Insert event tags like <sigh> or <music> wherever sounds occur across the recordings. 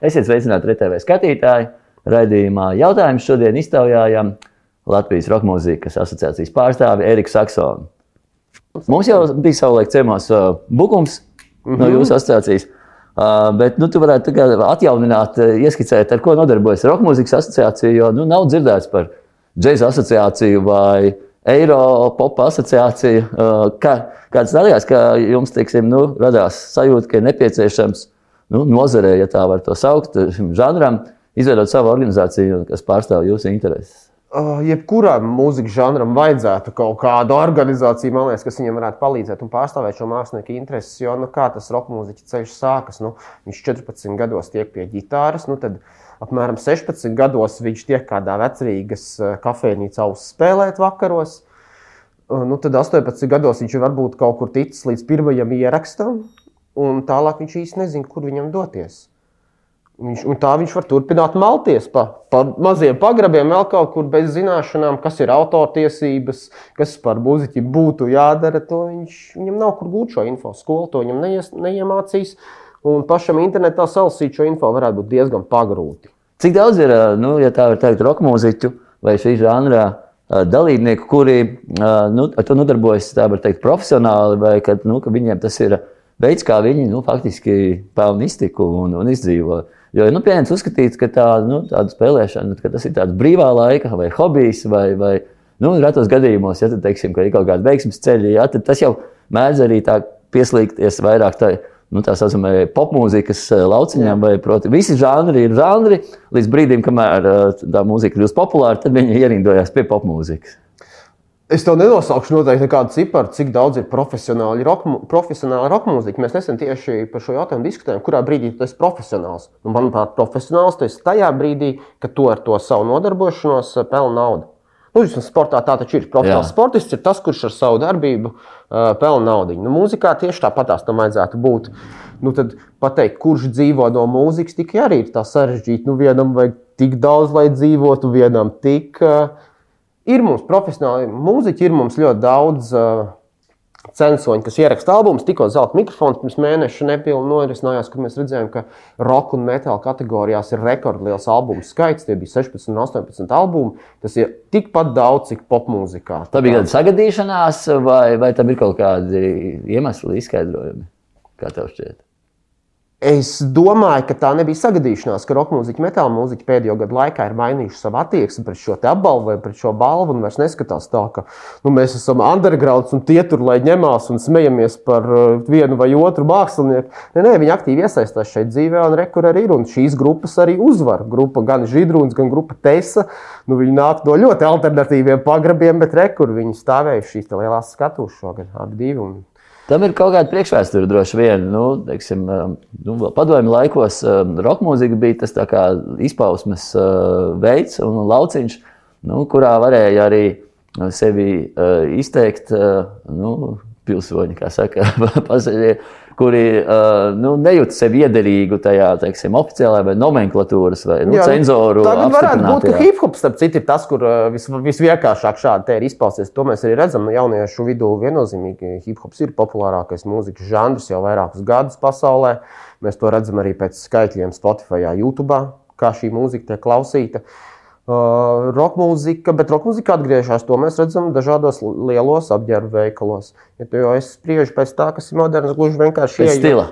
Esiet sveicināti RTV skatītāji. Raidījumā jautājums šodien iztaujājam Latvijas roka mūzikas asociācijas pārstāvi Eriku Saksonu. Mums jau bija savulaik ciemos uh, Bukums mm -hmm. no jūsu asociācijas. Uh, bet nu, tu varētu atjaunināt, uh, ieskicēt, ar ko nodarbojas Roka mūzikas asociācija. Jo nu, nav dzirdēts par džēza asociāciju vai Eiropas asociāciju. Uh, kā, kāds darījās, ka jums teiksim, nu, radās sajūta, ka ir nepieciešams nu, nozarē, ja tā var to saukt, šim žanram, izveidot savu organizāciju, kas pārstāv jūsu intereses? Uh, jebkuram mūzikas žanram vajadzētu kaut kādu organizāciju, man liekas, kas viņam varētu palīdzēt un pārstāvēt šo mākslinieku intereses. Jo nu, kā tas roka mūziķa ceļš sākas, nu, viņš 14 gados tiek pie ģitāras, nu, tad apmēram 16 gados viņš tiek kādā vecrīgas kafejnīcā uzspēlēt vakaros. Nu, tad 18 gados viņš varbūt kaut kur ticis līdz pirmajam ierakstam, un tālāk viņš īsti nezina, kur viņam doties. Viņš, tā viņš var turpināt malties pa, pa maziem pagrabiem, vēl kaut kur bez zināšanām, kas ir autortiesības, kas par mūziķi būtu jādara. Viņš, viņam nav kur gūt šo info. Skola to viņam neies, neiemācīs. Un pašam internetā salasīt šo info varētu būt diezgan pagrūti. Cik daudz ir, nu, ja tā var teikt, roka mūziķu vai šī žanrā dalībnieku, kuri nu, nodarbojas teikt, profesionāli, vai kad, nu, ka viņiem tas ir veids, kā viņi nu, faktiski pelna iztiku un, un izdzīvo. Jo nu, pieņemts uzskatīts, ka tā, nu, tāda spēlēšana, ka tas ir tāds brīvā laika vai hobijs, vai, vai nu, retos gadījumos, ja tad, teiksim, ka ir kaut kāda veiksmes ceļa, ja, tad tas jau mēdz arī tā pieslīgties vairāk tai, nu, tā saucamajai popmūzikas eh, lauciņām, vai proti, visi žanri ir žanri, līdz brīdim, kamēr eh, tā mūzika kļūst populāra, tad viņi ierindojās pie popmūzikas. Es tev nenosaukšu noteikti nekādu ciparu, cik daudz ir profesionāli mūziķi. Mēs nesen tieši par šo jautājumu diskutējām, kurā brīdī tu esi profesionāls. Un, manuprāt, profesionāls tu esi tajā brīdī, kad tu ar to savu nodarbošanos eh, pelni naudu. Nu, visam sportā tā taču ir. Profesionāls Jā. sportists ir tas, kurš ar savu darbību uh, pelna naudu. Nu, mūzikā tieši tāpatās tam vajadzētu būt. Nu, tad pateikt, kurš dzīvo no mūzikas, tikai arī ir tā sarežģīti. Nu, vienam vajag tik daudz, lai dzīvotu, vienam tik. Uh, Ir mums profesionāli mūziķi, ir mums ļoti daudz uh, censoņu, kas ieraksta albumus. Tikko zelta mikrofons pirms mēneša nepilnīgi norisinājās, kad mēs redzējām, ka roka un metāla kategorijās ir rekordliels albumu skaits. Tie bija 16 un 18 albumi. Tas ir tikpat daudz, cik popmūzikā. Tā bija kāda sagadīšanās, vai, vai tam ir kaut kādi iemesli, izskaidrojumi? Kā tev šķiet? Es domāju, ka tā nebija sagadīšanās, ka roka mūziķa, metāla mūziķa pēdējo gadu laikā ir mainījuši savu attieksmi pret šo apbalvu vai pret šo balvu. Vairs neskatās tā, ka nu, mēs esam underground un tie tur lai ņemās un smejamies par uh, vienu vai otru mākslinieku. Nē, nē, viņi aktīvi iesaistās šeit dzīvē, un rekur arī ir. Un šīs grupas arī uzvar. Grupa gan Židrūns, gan grupa Teisa. Nu, viņi nāk no ļoti alternatīviem pagrabiem, bet rekur viņi stāvējuši šīs lielās skatuves šogad abi divi. Un Tam ir kaut kāda priekšvēsture, droši vien. Nu, teiksim, um, nu, padomju laikos um, roka mūzika bija tas izpausmes uh, veids un lauciņš, nu, kurā varēja arī sevi uh, izteikt uh, nu, pilsoņi, kā saka, <laughs> pasažieri kuri uh, nu, nejūt sevi iederīgu tajā teiksim, oficiālajā vai nomenklatūras vai nu, Jā, nu, cenzoru. Tā varētu būt, ka hip hop starp citu ir tas, kur uh, vis, visvienkāršāk šādi ir izpausties. To mēs arī redzam no jauniešu vidū. Viennozīmīgi hip hops ir populārākais mūzikas žanrs jau vairākus gadus pasaulē. Mēs to redzam arī pēc skaitļiem Spotify, YouTube, kā šī mūzika tiek klausīta. Uh, Uh, roka mūzika, bet roka mūzika atgriežas. To mēs redzam dažādos lielos apģērbu veikalos. Ja tu jau spriež pēc tā, kas ir moderns, gluži vienkārši pēc stila.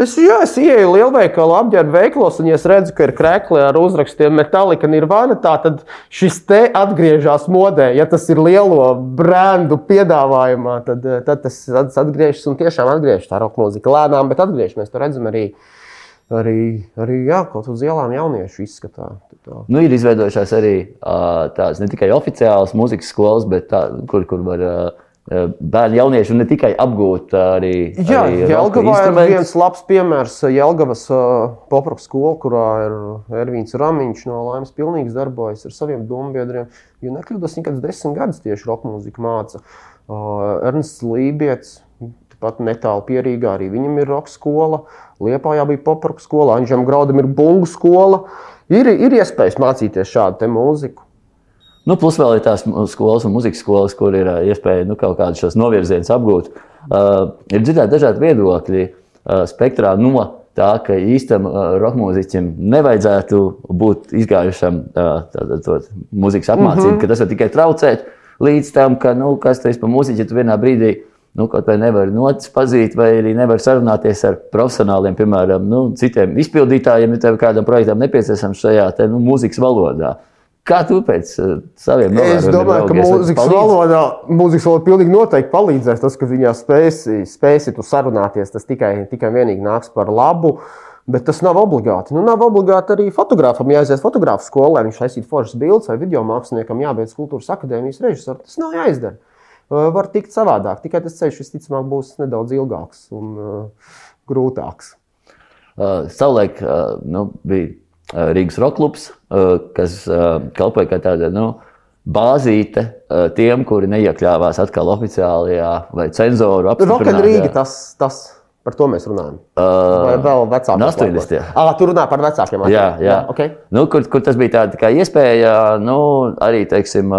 Es, jā, es ienāku lielveikalu apģērbu veikalos, un, ja es redzu, ka ir krēkli ar uzrakstiem Metallica, Nirvana, tā, tad šis te atgriežas modē. Ja tas ir lielo brendu piedāvājumā, tad, tad tas atgriežas un tiešām atgriežas tā roka mūzika lēnām, bet atgriežas. Mēs to redzam arī uh, arī, arī jā, kaut uz ielām jauniešu izskatā. Tā. Nu, ir izveidojušās arī uh, tādas ne tikai oficiālas muzikas skolas, bet tā, kur, kur var uh, bērni, jaunieši un ne tikai apgūt arī. Jā, arī Jelgavā ir viens labs piemērs. Jelgavas uh, poproka skola, kurā ir Ervīns Ramiņš no Laimas pilnīgs darbojas ar saviem dombiedriem. Ja nekļūdos, viņš kāds desmit gadus tieši roka mūziku māca. Uh, Ernsts Lībijams pat netālu pierīgā arī viņam ir roka skola. Liepā jau bija poparku skola, Anģam Graudam ir bungu skola. Ir, ir iespējas mācīties šādu mūziku. Nu, plus vēl ir tās skolas un muzikas skolas, kur ir iespēja nu, kaut kādus šos novirzienus apgūt. Uh, ir dzirdēti dažādi viedokļi uh, spektrā no tā, ka īstam uh, roka mūziķim nevajadzētu būt izgājušam uh, to mūzikas apmācību, mm -hmm. ka tas var tikai traucēt līdz tam, ka, nu, kas tas ir pa mūziķi, ja tu vienā brīdī nu, kaut vai nevar notis pazīt, vai arī nevar sarunāties ar profesionāliem, piemēram, nu, citiem izpildītājiem, ja tev kādam projektam nepieciešams šajā te, nu, mūzikas valodā. Kā tu pēc uh, saviem novērojumiem? Es domāju, ka mūzikas valodā, mūzikas valodā pilnīgi noteikti palīdzēs tas, ka viņā spēsi, spēsi tu sarunāties. Tas tikai, tikai vienīgi nāks par labu. Bet tas nav obligāti. Nu, nav obligāti arī fotografam jāaiziet fotogrāfu skolā, viņš taisītu foršas bildes, vai video māksliniekam jābeidz kultūras akadēmijas režisors. Tas nav jāizdara. Uh, var tikt savādāk, tikai tas ceļš visticamāk būs nedaudz ilgāks un uh, grūtāks. Uh, savulaik uh, nu, bija Rīgas roklubs, eh, kas eh, kalpoja kā tāda nu, bāzīte tiem, kuri neiekļāvās atkal oficiālajā vai cenzoru apgabalā. Rīga tas, tas. Par to mēs runājam. Vai vēl vecākiem? No 80. Ah, tur runā par vecākiem. Jā, jā. jā okay. nu, kur, kur tas bija tāda iespēja nu, arī, teiksim,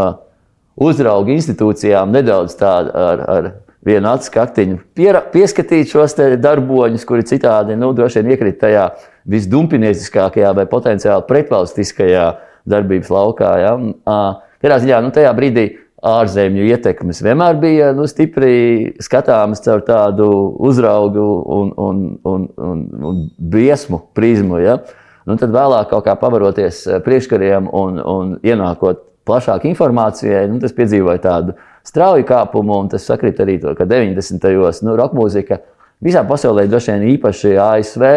uzraugu institūcijām nedaudz tādu ar, ar vienu acu kaktiņu piera, pieskatīt šos darboņus, kuri citādi nu, droši vien iekrīt tajā visdumpinieciskākajā vai potenciāli pretvalstiskajā darbības laukā. Ja? Katrā ziņā nu, tajā brīdī ārzemju ietekmes vienmēr bija nu, stipri skatāmas caur tādu uzraugu un, un, un, un, un briesmu prizmu. Ja? Nu, tad vēlāk, kā pavaroties priekškariem un, un ienākot plašāk informācijai, nu, tas piedzīvoja tādu strauju kāpumu, un tas sakrīt arī to, ka 90. gados nu, roka mūzika visā pasaulē, droši vien īpaši ASV,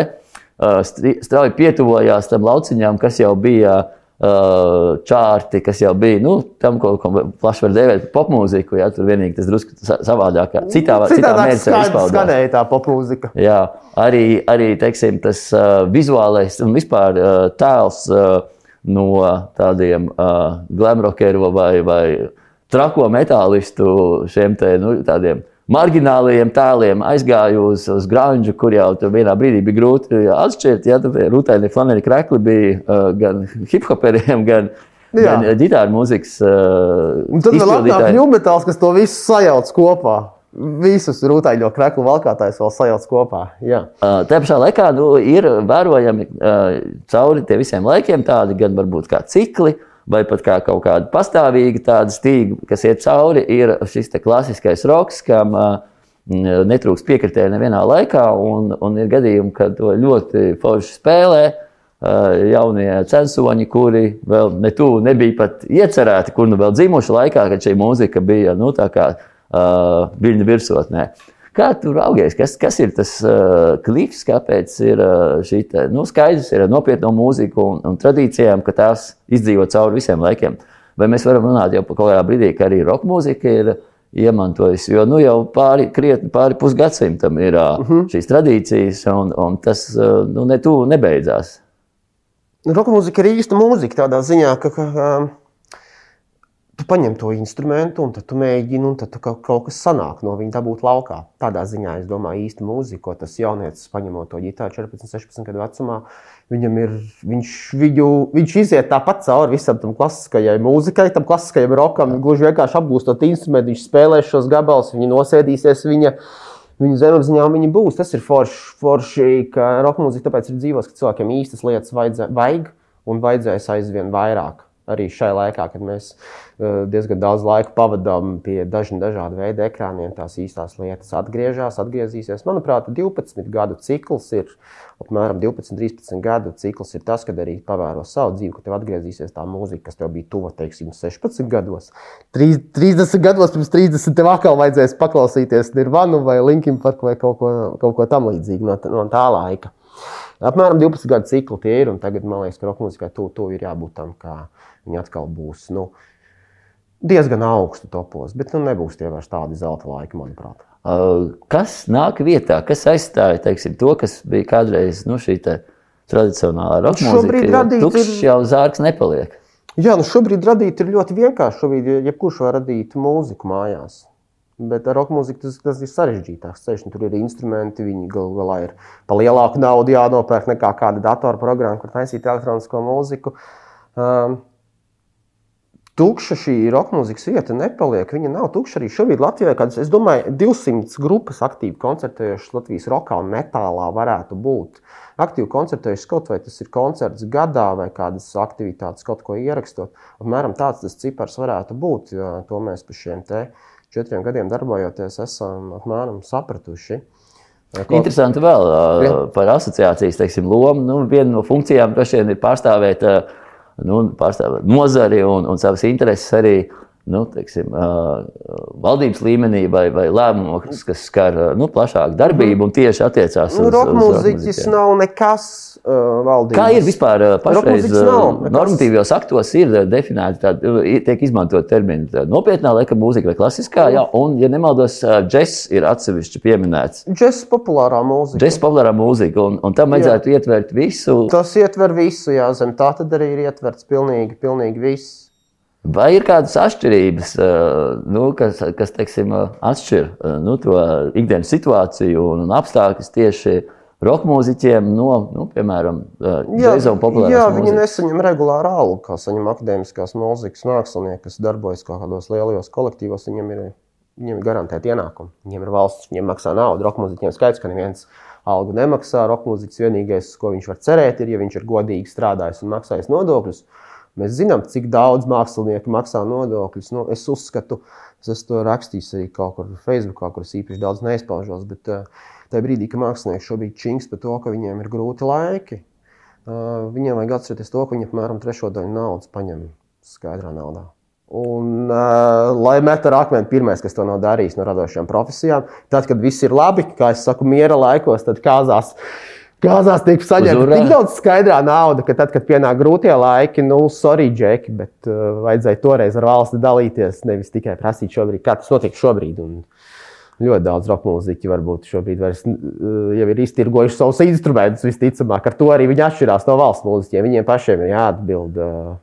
strauji pietuvojās tam lauciņām, kas jau bija čārti, kas jau bija nu, tam, ko, ko plaši var dēvēt par popmūziku. Jā, tur vienīgi tas drusku savādāk, citā, citā mērķa izpaudās. Skanēja tā popmūzika. Jā, arī, arī teiksim, tas uh, vizuālais un vispār uh, tēls uh, no tādiem uh, glamrokeru vai, vai trako metālistu šiem te, nu, tādiem margināliem tēliem aizgāju uz, uz grāmatu, kur jau vienā brīdī bija grūti atšķirt. Ja, Rūtaini flaneli krekli bija uh, gan hiphoperiem, gan, Jā. gan ģitāru mūzikas. Uh, Un tad vēl atnāk ņūmetāls, kas to visu sajauc kopā. Visus rūtaļo kreklu valkātājus vēl sajauc kopā. Jā. Uh, tā pašā laikā nu, ir vērojami uh, cauri visiem laikiem tādi gan varbūt kā cikli, uh, vai pat kā kaut kāda pastāvīga tāda stīga, kas iet cauri, ir šis klasiskais roks, kam netrūks piekritēji nevienā laikā, un, un ir gadījumi, kad to ļoti forši spēlē. Jaunie censoņi, kuri vēl ne tuvu nebija pat iecerēti, kur nu vēl dzimuši laikā, kad šī mūzika bija nu, tā kā uh, viļņu virsotnē. Kā tu raugies, kas, kas ir tas uh, klips, kāpēc ir uh, šī te, nu, skaidrs, ir nopietna mūzika un, un tradīcijām, ka tās izdzīvo cauri visiem laikiem? Vai mēs varam runāt jau par kaut kādā brīdī, ka arī roka mūzika ir iemantojusi, jo nu, jau pāri, krietni pāri pusgadsimtam ir uh, uh -huh. šīs tradīcijas, un, un tas uh, nu, ne tuvu nebeidzās. Roka mūzika ir īsta mūzika tādā ziņā, ka. ka um tu paņem to instrumentu, un tu mēģini, un tad kaut, kaut kas sanāk no viņa dabūt laukā. Tādā ziņā es domāju, īsti mūzika, ko tas jaunietis paņemot to ģitāru 14, 16 gadu vecumā. Viņam ir, viņš, viņu, viņš iziet tāpat cauri visam tam klasiskajai mūzikai, tam klasiskajam rokam. Gluži vienkārši apgūstot instrumentu, viņš spēlēs šos gabalus, viņi nosēdīsies viņa. Viņu zemapziņā viņi būs. Tas ir forši, forši ka roka mūzika tāpēc ir dzīvos, ka cilvēkiem īstas lietas vajadzē, vajag un vajadzēs aizvien vairāk arī šai laikā, kad mēs uh, diezgan daudz laika pavadām pie dažna dažādu veidu ekrāniem, tās īstās lietas atgriežas, atgriezīsies. Manuprāt, 12 gadu cikls ir apmēram 12, 13 gadu cikls. Ir tas, kad arī pavēro savu dzīvi, ka tev atgriezīsies tā mūzika, kas tev bija tuva, teiksim, 16 gados. 30 gados pirms 30 tev atkal vajadzēs paklausīties Nirvanu vai Linkin Park vai kaut ko, kaut ko tam līdzīgu no, no tā laika. Apmēram 12 gadu cikli tie ir, un tagad man liekas, ka roka mūzikai tuvu tu ir jābūt tam, kā viņi atkal būs nu, diezgan augstu topos, bet nu, nebūs tie vairs tādi zelta laiki, manuprāt. Kas nāk vietā, kas aizstāja teiksim, to, kas bija kādreiz nu, šī tradicionālā roka mūzika? Tukšs jau zārks nepaliek. Jā, nu šobrīd radīt ir ļoti vienkārši. Šobrīd jebkurš var radīt mūziku mājās. Bet ar roka mūziku tas, tas ir sarežģītāks ceļš. Tur ir instrumenti, viņi gal galā ir par lielāku naudu jānopērk nekā kāda datorprogramma, kur taisīt elektronisko mūziku. Um, tukša šī roka mūzikas vieta nepaliek. Viņa nav tukša arī šobrīd Latvijā. Kāds, es domāju, 200 grupas aktīvi koncertējušas Latvijas rokā un metālā varētu būt. Aktīvi koncertējušas kaut vai tas ir koncerts gadā vai kādas aktivitātes, kaut ko ierakstot. Apmēram tāds tas cipars varētu būt. To mēs pa šiem četriem gadiem darbojoties esam apmēram sapratuši. Kaut... Interesanti vēl uh, par asociācijas teiksim, lomu. Nu, viena no funkcijām droši vien ir pārstāvēt uh, nu, pārstāvēt nozari un, un savas intereses arī nu, teiksim, valdības līmenī vai, vai lēmumos, kas skar nu, plašāku darbību un tieši attiecās nu, uz roka mūziķis. Nav nekas uh, valdības. Kā ir vispār pašreiz normatīvos aktos ir definēti, tādi, tiek izmantot termini nopietnā laika mūzika vai klasiskā, jā, un, ja nemaldos, džess ir atsevišķi pieminēts. Džess populārā mūzika. Džess populārā mūzika, un, un tam vajadzētu jā. ietvert visu. Tas ietver visu, jā, zem tā tad arī ir ietverts pilnīgi, pilnīgi viss. Vai ir kādas atšķirības, nu, kas, kas teiksim, atšķir nu, to ikdienas situāciju un apstākļus tieši roka mūziķiem no, nu, piemēram, džēza un populārās jā, mūzikas? Viņi nesaņem regulāru algu, kā saņem akadēmiskās mūzikas mākslinieki, kas darbojas kādos lielajos kolektīvos. Viņiem ir, viņiem ir garantēti ienākumi. Viņiem ir valsts, viņiem maksā naudu. Roka mūziķiem skaidrs, ka neviens algu nemaksā. Roka mūziķis vienīgais, ko viņš var cerēt, ir, ja viņš ir godīgi strādājis un maksājis nodokļus. Mēs zinām, cik daudz mākslinieku maksā nodokļus. Nu, es uzskatu, es esmu to rakstījis arī kaut kur Facebook, kur es īpaši daudz neizpaužos. Bet uh, tajā brīdī, kad mākslinieki šobrīd čings par to, ka viņiem ir grūti laiki, uh, viņiem vajag atcerēties to, ka viņi apmēram trešo daļu naudas paņem skaidrā naudā. Un, uh, lai met ar akmeni pirmais, kas to nav darījis no radošām profesijām, tad, kad viss ir labi, kā es saku, miera laikos, tad kāzās Gāzās tiek saņemta tik daudz skaidrā nauda, ka tad, kad pienāk grūtie laiki, nu, sorry, Džeki, bet uh, vajadzēja toreiz ar valsti dalīties, nevis tikai prasīt šobrīd, kā tas notiek šobrīd. Un ļoti daudz roka mūziķi varbūt šobrīd vairs, uh, jau ir iztirgojuši savus instrumentus, visticamāk, ar to arī viņi atšķirās no valsts mūziķiem. Viņiem pašiem ir jāatbild. Uh,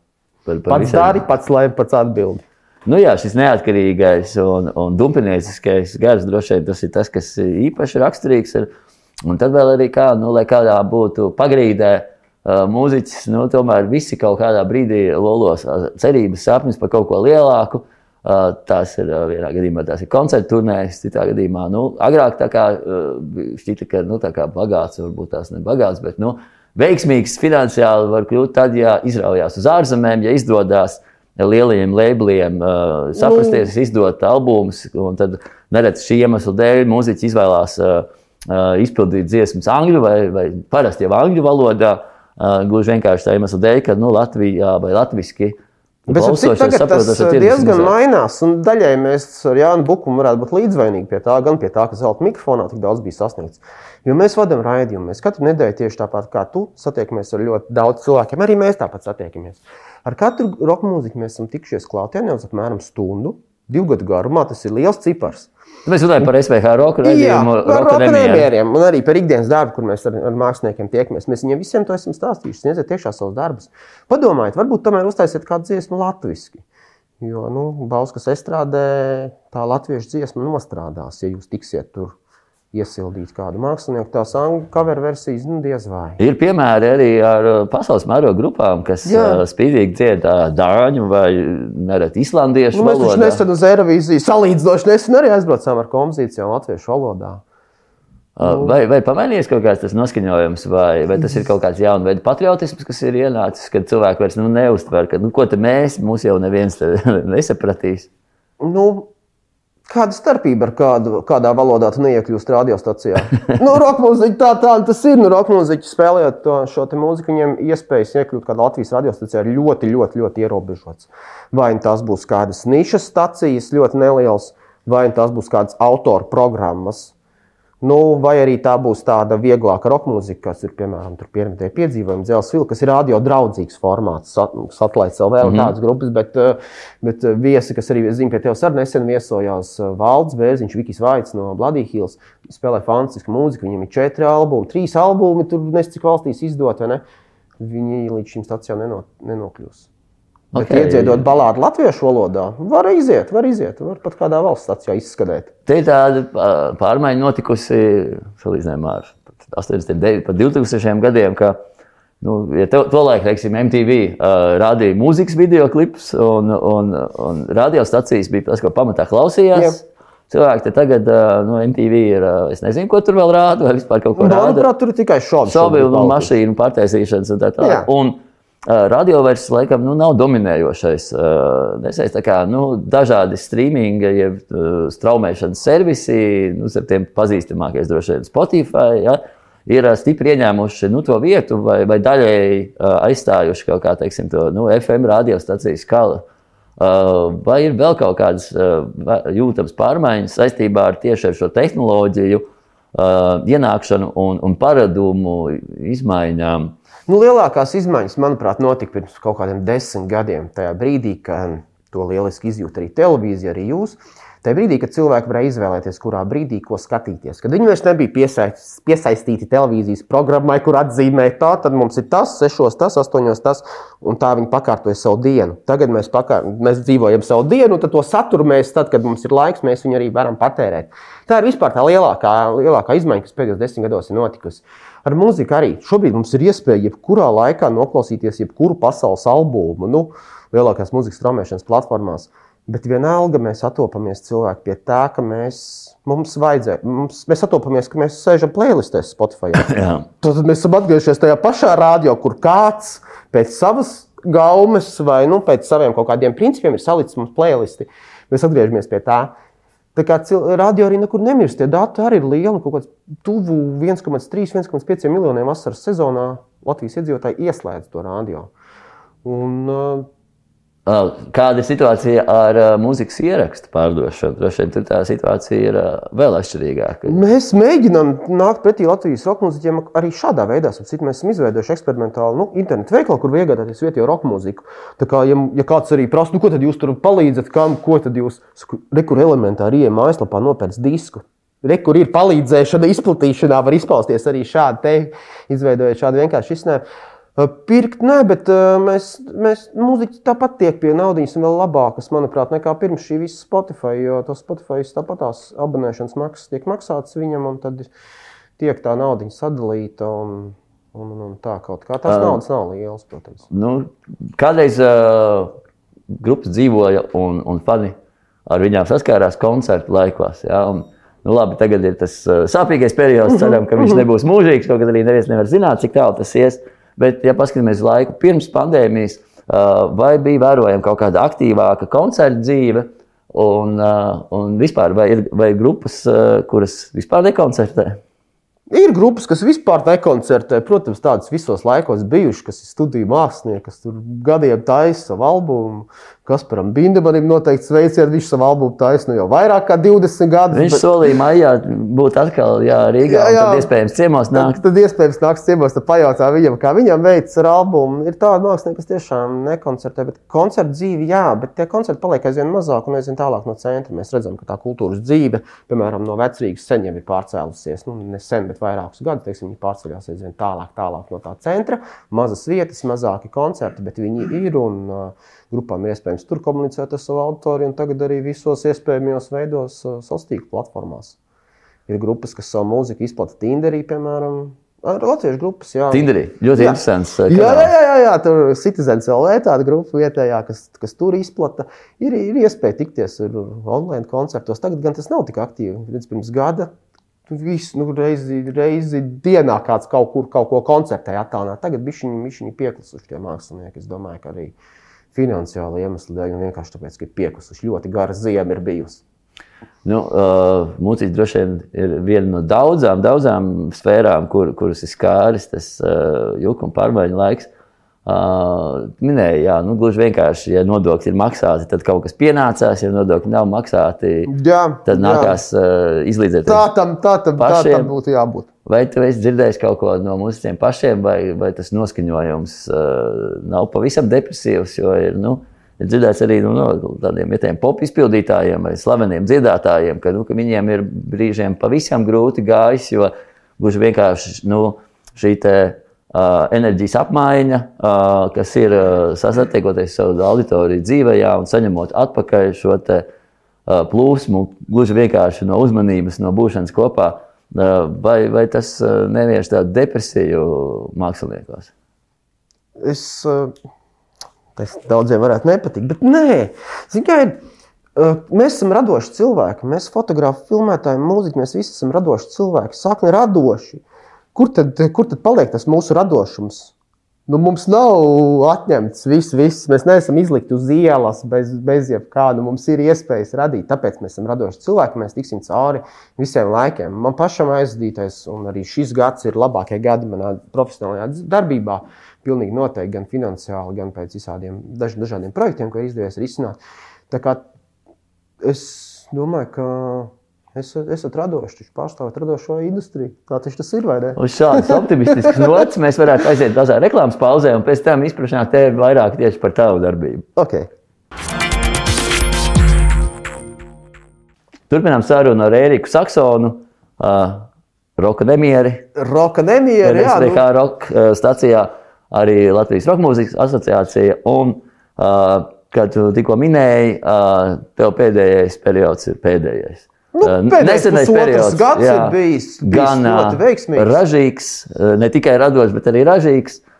par, par pats dari, pats lēma, pats atbild. Nu jā, šis neatkarīgais un, un dumpinieciskais gars droši vien tas ir tas, kas īpaši raksturīgs ir Un tad vēl arī kā, nu, lai kādā būtu pagrīdē, mūziķis, nu, tomēr visi kaut kādā brīdī lolos cerības, sapnis par kaut ko lielāku. Tās ir vienā gadījumā tās ir koncertu turnēs, citā gadījumā, nu, agrāk tā kā šķita, ka, nu, tā kā bagāts, varbūt tās nebagāts, bet, nu, veiksmīgs finansiāli var kļūt tad, ja izraujās uz ārzemēm, ja izdodas lielajiem labeliem uh, saprasties, mm. izdot albumus, tad neredz šī iemesla dēļ mūziķis izvēlās uh, izpildīt dziesmas angļu vai, vai parasti jau angļu valodā. Gluži vienkārši tā iemesla dēļ, ka nu, Latvijā vai latviešu Bet tagad saprotu, tas diezgan mainās. Daļai mēs ar Jānu Bukumu varētu būt līdzvainīgi pie tā, gan pie tā, ka zelta mikrofonā tik daudz bija sasniegts. Jo mēs vadām raidījumu. Mēs katru nedēļu tieši tāpat kā tu satiekamies ar ļoti daudz cilvēkiem. Arī mēs tāpat satiekamies. Ar katru roka mūziku mēs esam tikušies klātienē uz apmēram stundu, divu gadu garumā. Tas ir liels cipars. Mēs runājam par SVH roku premjeriem un arī par ikdienas darbu, kur mēs ar, ar māksliniekiem tiekamies. Mēs viņiem visiem to esam stāstījuši, sniedziet tiešā savus darbus. Padomājiet, varbūt tomēr uztaisiet kādu dziesmu latviski. Jo, nu, Bauskas estrādē tā latviešu dziesma nostrādās, ja jūs tiksiet tur iesildīt kādu mākslinieku. Tās angļu cover versijas nu, diez vai. Ir piemēri arī ar uh, pasaules mēroga grupām, kas Jā. Uh, spīdīgi dziedā dāņu vai nereti islandiešu nu, mēs. Mēs nesen uz Eirovīziju salīdzinoši nesen arī aizbraucām ar kompozīcijām latviešu valodā. Uh, nu. Vai, vai pamainījies kaut kāds tas noskaņojums, vai, vai tas ir <laughs> kaut kāds jauns veids patriotisms, kas ir ienācis, kad cilvēki vairs nu, neuztver, ka nu, ko mēs, mūs jau neviens <laughs> nesapratīs? Nu, Kāda starpība ar kādu, kādā valodā tu neiekļūsi radiostacijā? nu, Rokmūziķi tā, tā tas ir. Nu, Rokmūziķi spēlējot to, šo mūziku, viņiem iespējas iekļūt kādā Latvijas radiostacijā ir ļoti, ļoti, ļoti ierobežots. Vai nu tās būs kādas nišas stacijas, ļoti nelielas, vai nu tās būs kādas autoru programmas, Nu, vai arī tā būs tāda vieglāka roka mūzika, kas ir piemēram pieredzēta piedzīvojuma dzelzceļa, kas ir radio draudzīgs formāts, satelīts vēl, mm -hmm. tādas grupas, bet, eh, bet eh, viesi, kas arī zina, pie tevis arī nesen viesojās eh, Valds Bērziņš, Vikijs Vaits no Bloody Hills, spēlē fantastisku mūziku, viņam ir četri albumi, trīs albumi, tur nezinu, cik valstīs izdot, vai ne? Viņi līdz šim stacijām nenokļūs. Bet okay. iedziedot balādu latviešu valodā, var iziet, var iziet, var pat kādā valsts stācijā izskatīt. Te ir tāda pārmaiņa notikusi salīdzinājumā ar 80, 2000 gadiem, ka Nu, ja to, to laiku, teiksim, MTV uh, rādīja mūzikas video klipus, un, un, un radiostacijas bija tas, ko pamatā klausījās. Yep. Cilvēki tagad, nu, MTV ir, es nezinu, ko tur vēl rāda, vai vispār kaut ko tādu. Manuprāt, tur ir tikai šādi. Šobi un mašīnu pārtaisīšanas un tā tālāk. Radio vairs, laikam, nu, nav dominējošais. Nesais, kā, nu, dažādi streaming, jeb straumēšanas servisi, nu, ar tiem pazīstamākais droši vien Spotify. Ja? ir stipri ieņēmuši nu, to vietu vai, vai daļēji aizstājuši kaut kā teiksim, to nu, FM radiostaciju skalu. Vai ir vēl kaut kādas jūtamas pārmaiņas saistībā ar tieši ar šo tehnoloģiju, ienākšanu un, un paradumu izmaiņām? Nu, lielākās izmaiņas, manuprāt, notika pirms kaut kādiem desmit gadiem. Tajā brīdī, kad to lieliski izjūt arī televīzija, arī jūs. Uh, Tajā brīdī, kad cilvēki varēja izvēlēties, kurā brīdī ko skatīties, kad viņi vairs nebija piesaist, piesaistīti televīzijas programmai, kur atzīmē tā, tad mums ir tas, sešos, tas, astoņos, tas, un tā viņi pakārtoja savu dienu. Tagad mēs, pakār, mēs dzīvojam savu dienu, un to saturu mēs, tad, kad mums ir laiks, mēs viņu arī varam patērēt. Tā ir vispār tā lielākā, lielākā izmaiņa, kas pēdējos desmit gados ir notikusi. Ar mūziku arī šobrīd mums ir iespēja jebkurā laikā noklausīties jebkuru pasaules albumu, nu, lielākās mūzikas straumēšanas platformās. Bet vienalga mēs atopamies cilvēki pie tā, ka mēs, mums vajadzēja, mums, mēs atopamies, ka mēs sēžam playlistēs Spotify. <laughs> Tad mēs esam atgriezušies tajā pašā rādio, kur kāds pēc savas gaumes vai nu, pēc saviem kaut kādiem principiem ir salicis mums playlisti. Mēs atgriežamies pie tā. Tā kā radio arī nekur nemirst, tie dati arī ir lieli. Kaut kāds tuvu 1,3, 1,5 miljoniem vasaras sezonā Latvijas iedzīvotāji ieslēdz to radio. Un, uh, Kāda ir situācija ar uh, mūzikas ierakstu pārdošanu? Droši vien tur tā situācija ir uh, vēl atšķirīgāka. Mēs mēģinām nākt pretī Latvijas roka mūziķiem arī šādā veidā. Cik mēs esam izveidojuši eksperimentālu nu, internetu veikalu, kur iegādāties vietējo roka mūziku. Tā kā, ja, ja kāds arī prasa, nu, ko tad jūs tur palīdzat, kam, ko tad jūs rekur elementāri ieejam mājaslapā nopērts disku. Re, kur ir palīdzēšana, izplatīšanā, var izpausties arī šādi, te, izveidojot šādu vienkāršu izsnēmu. Pirkt, nē, bet mēs, mēs mūziķi tāpat tiek pie naudas vēl labākas, manuprāt, nekā pirms šī visa Spotify. Jo tas Spotify tāpat tās abonēšanas maksas tiek maksātas viņam, un tad tiek tā nauda sadalīta. Un, un, un, un tā kaut kā tās naudas nav lielas, protams. Nu, kādreiz uh, grupas dzīvoja un, un fani ar viņām saskārās koncertu laikos. Ja, un, Nu, labi, tagad ir tas uh, sāpīgais periods. Ceram, ka viņš <laughs> nebūs mūžīgs. Kaut arī neviens nevar zināt, cik tālu tas ies. Uh, Bet, ja paskatāmies laiku pirms pandēmijas, vai bija vērojama kaut kāda aktīvāka koncerta dzīve, un, un vispār vai ir vai grupas, kuras vispār nekoncertē? Ir grupas, kas vispār nekoncertē. Protams, tādas visos laikos bijušas, kas ir studiju mākslinieki, kas tur gadiem taisa savu albumu. Kasparam Bindemanim noteikti sveiciet, viņš savu albumu taisa nu jau vairāk kā 20 gadus. Viņš bet... solīja maijā būt atkal jā, Rīgā, jā, jā. tad iespējams ciemos nākt. Tad, tad iespējams nāks ciemos, tad pajautā viņam, kā viņam veicas ar albumu. Ir tādi mākslinieki, kas tiešām nekoncertē, bet koncertu dzīvi, jā, bet tie koncerti paliek aizvien mazāk un aizvien tālāk no centra. Mēs redzam, ka tā kultūras dzīve, piemēram, no vecrīgas sen jau ir pārcēlusies, nu, ne sen, bet vairākus gadus, teiksim, viņi pārceļās aizvien tālāk, tālāk no tā centra. Mazas vietas, mazāki koncerti, bet viņi ir un uh, grupām ir iespējams tur komunicēt ar savu auditoriju, un tagad arī visos iespējamajos veidos, uh, sociālās tīkla platformās. Ir grupas, kas savu mūziku izplatīja Tinderī, piemēram. Ar latviešu grupas, jā. Tinderī. Ļoti jā. interesants. Uh, jā, jā, jā, jā, tur Citizens LV tāda grupa vietējā, kas, kas tur izplata. Ir, ir iespēja tikties ar online koncertos. Tagad gan tas nav tik aktīvi. Pirms, pirms gada visu nu, reizi, reizi dienā kāds kaut kur kaut ko koncertē attālināt. Tagad viņi, viņi pieklusuši tie mākslinieki. Es domāju, ka arī finansiāli iemesli dēļ, un vienkārši tāpēc, ka ir piekusuši ļoti gara ziema ir bijusi. Nu, uh, Mūzika droši vien ir viena no daudzām, daudzām sfērām, kur, kuras ir skāris tas uh, juku un pārmaiņu laiks. Uh, minēja, jā, nu, gluži vienkārši, ja nodokļi ir maksāti, tad kaut kas pienācās, ja nodokļi nav maksāti, jā, tad nākās jā. uh, izlīdzēt. Tā tam, tā tam, tā tam būtu jābūt. Vai tu esi dzirdējis kaut ko no mūziķiem pašiem, vai, vai tas noskaņojums uh, nav pavisam depresīvs? Jo ir, nu, ir dzirdēts arī nu, no tādiem vietējiem pop izpildītājiem vai slaveniem dziedātājiem, ka, nu, ka viņiem ir brīžiem pavisam grūti gājis, jo gluži vienkārši nu, šī te, uh, enerģijas apmaiņa, uh, kas ir uh, sasatiekoties savu auditoriju dzīvējā un saņemot atpakaļ šo te, uh, plūsmu, gluži vienkārši no uzmanības, no būšanas kopā Vai, vai tas nevieš tādu depresiju māksliniekos? es, tas daudziem varētu nepatikt, bet nē, eh, Mēs esam radoši cilvēki. Mēs, fotografi, filmētāji, mūziķi, mēs visi esam radoši cilvēki. Sākni radoši. Kur tad, kur tad paliek tas mūsu radošums? Nu, mums nav atņemts viss, viss. Mēs neesam izlikti uz ielas bez, bez jebkā. Nu, mums ir iespējas radīt. Tāpēc mēs esam radoši cilvēki. Mēs tiksim cauri visiem laikiem. Man pašam aizdītais, un arī šis gads ir labākie gadi manā profesionālajā darbībā. Pilnīgi noteikti gan finansiāli, gan pēc visādiem daž, dažādiem projektiem, ko izdevies risināt. Tā kā es domāju, ka es esmu radošs, viņš pārstāv radošo industriju. Tā tas ir, vai ne? Uz šādas optimistiskas nots mēs varētu aiziet mazā reklāmas pauzē un pēc tam izpratnāt tevi vairāk tieši par tavu darbību. Okay. Turpinām sarunu ar Ēriku Saksonu, uh, Roka Nemieri. Roka nemiera, jā, nu... Roka uh, stacijā arī Latvijas Roka mūzikas asociācija. Un, uh, kad tu tikko minēji, uh, tev pēdējais periods ir pēdējais. Nu, pēdējais nesenais periods, gads jā, ir bijis, bijis gan ļoti veiksmīgs. ražīgs, uh, ne tikai radošs, bet arī ražīgs. Uh,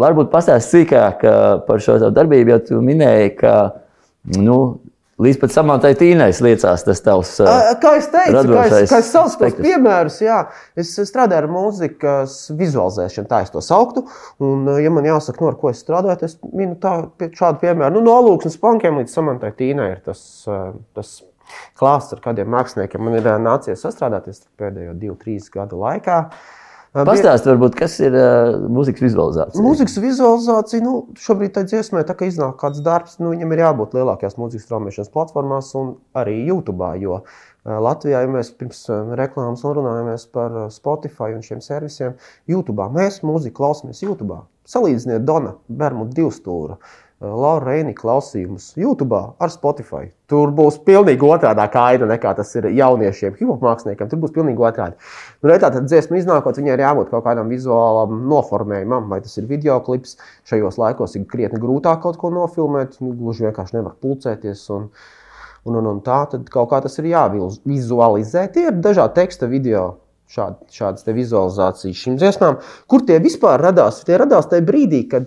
Varbūt pastāst sīkāk par šo darbību, jo tu minēji, ka nu, līdz pat samantai tīnai liecās tas tavs. Kā es teicu, kā es, kā es saucu tos piemērus, jā, es strādāju ar mūzikas vizualizēšanu, tā es to sauktu. Un, ja man jāsaka, no ar ko es strādāju, tad es minu tā, šādu piemēru. Nu, no alūksnes pankiem līdz samantai tīnai ir tas, tas klāsts, ar kādiem māksliniekiem man ir ā, nācies sastrādāties pēdējo divu, trīs gadu laikā. Ā, bija- Pastāst, varbūt, kas ir uh, mūzikas vizualizācija. Mūzikas vizualizācija, nu, šobrīd tā dziesmē, tā kā iznāk kāds darbs, nu, viņam ir jābūt lielākajās mūzikas straumēšanas platformās un arī YouTube. Jo ā, Latvijā, ja mēs pirms reklāmas un runājamies par Spotify un šiem servisiem, YouTube mēs mūziku klausāmies YouTube. Salīdziniet Dona Bermuda divstūra. Laura Reini klausījumus YouTube ar Spotify. Tur būs pilnīgi otrādā kaina nekā tas ir jauniešiem, hip-hop māksliniekiem. Tur būs pilnīgi otrādi. Nu, tā tad dziesma iznākot, viņai ir jābūt kaut kādam vizuālam noformējumam, vai tas ir video klips. Šajos laikos ir krietni grūtāk kaut ko nofilmēt. Nu, gluži vienkārši nevar pulcēties. Un, un, un, un tā tad kaut kā tas ir jāvizualizē. Tie ir dažādi teksta video. Šād, šādas vizualizācijas šīm dziesmām, kur tie vispār radās? Tie radās tajā brīdī, kad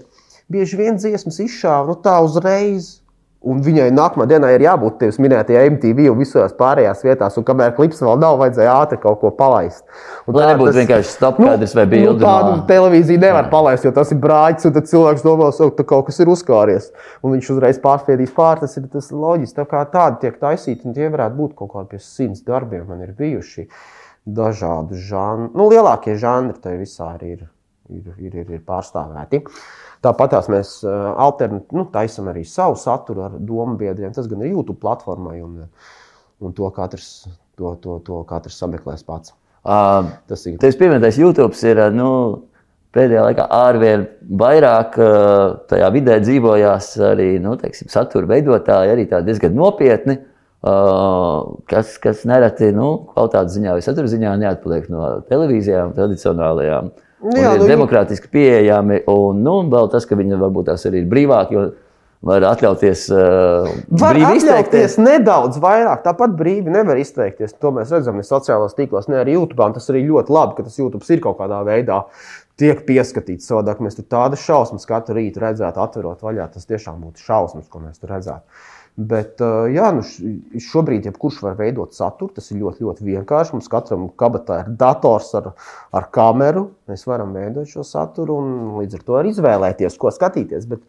bieži vien dziesmas izšāva nu, tā uzreiz. Un viņai nākamā dienā ir jābūt tevis minētajai MTV un visās pārējās vietās, un kamēr klips vēl nav, vajadzēja ātri kaut ko palaist. Un Lai nebūtu vienkārši stopkadrs vai bilde Nu, tādu no- televīziju nevar palaist, jo tas ir brāļs, un tad cilvēks domā, ka kaut kas ir uzkāries. Un viņš uzreiz pārspiedīs pāri. Tas ir tas loģiski. Tā kā tādi tiek taisīti, un tie varētu būt kaut kādi pie simts darbiem. Man ir bijuši dažādi žanri. Nu, lielākie žanri tajā visā arī ir, ir, ir, ir, ir pārstāvēti. Tāpat mēs nu, taisām arī savu saturu ar domu biedriem. Tas gan ir YouTube platformai, un, un to, katrs, to, to, to katrs sameklēs pats. Uh, Tas ir Tevis pieminētais YouTube ir uh, nu, pēdējā laikā ārvien vairāk uh, tajā vidē dzīvojās arī nu, teiksim, satura veidotāji, arī diezgan nopietni. Uh, kas, kas nereti nu, kvalitātes ziņā vai satura ziņā neatpaliek no televīzijām, tradicionālajām. Un Jā, ir nu, demokrātiski pieejami, un nu, vēl tas, ka viņi varbūt tās arī ir brīvāki, var atļauties uh, Var brīvi atļauties izteikties. nedaudz vairāk. Tāpat brīvi nevar izteikties. To mēs redzam ne sociālajos tīklos, ne arī YouTube. un Tas arī ļoti labi, ka tas YouTube ir kaut kādā veidā tiek pieskatīts. Savādāk mēs tur tādas šausmas katru rītu redzētu, atverot vaļā. Tas tiešām būtu šausmas, ko mēs tur redzētu. Bet, uh, jā, nu šobrīd jebkurš var veidot saturu. Tas ir ļoti, ļoti vienkārši. Mums katram kabatā ir dators ar, ar kameru. Mēs varam veidot šo saturu un līdz ar to arī izvēlēties, ko skatīties. Bet,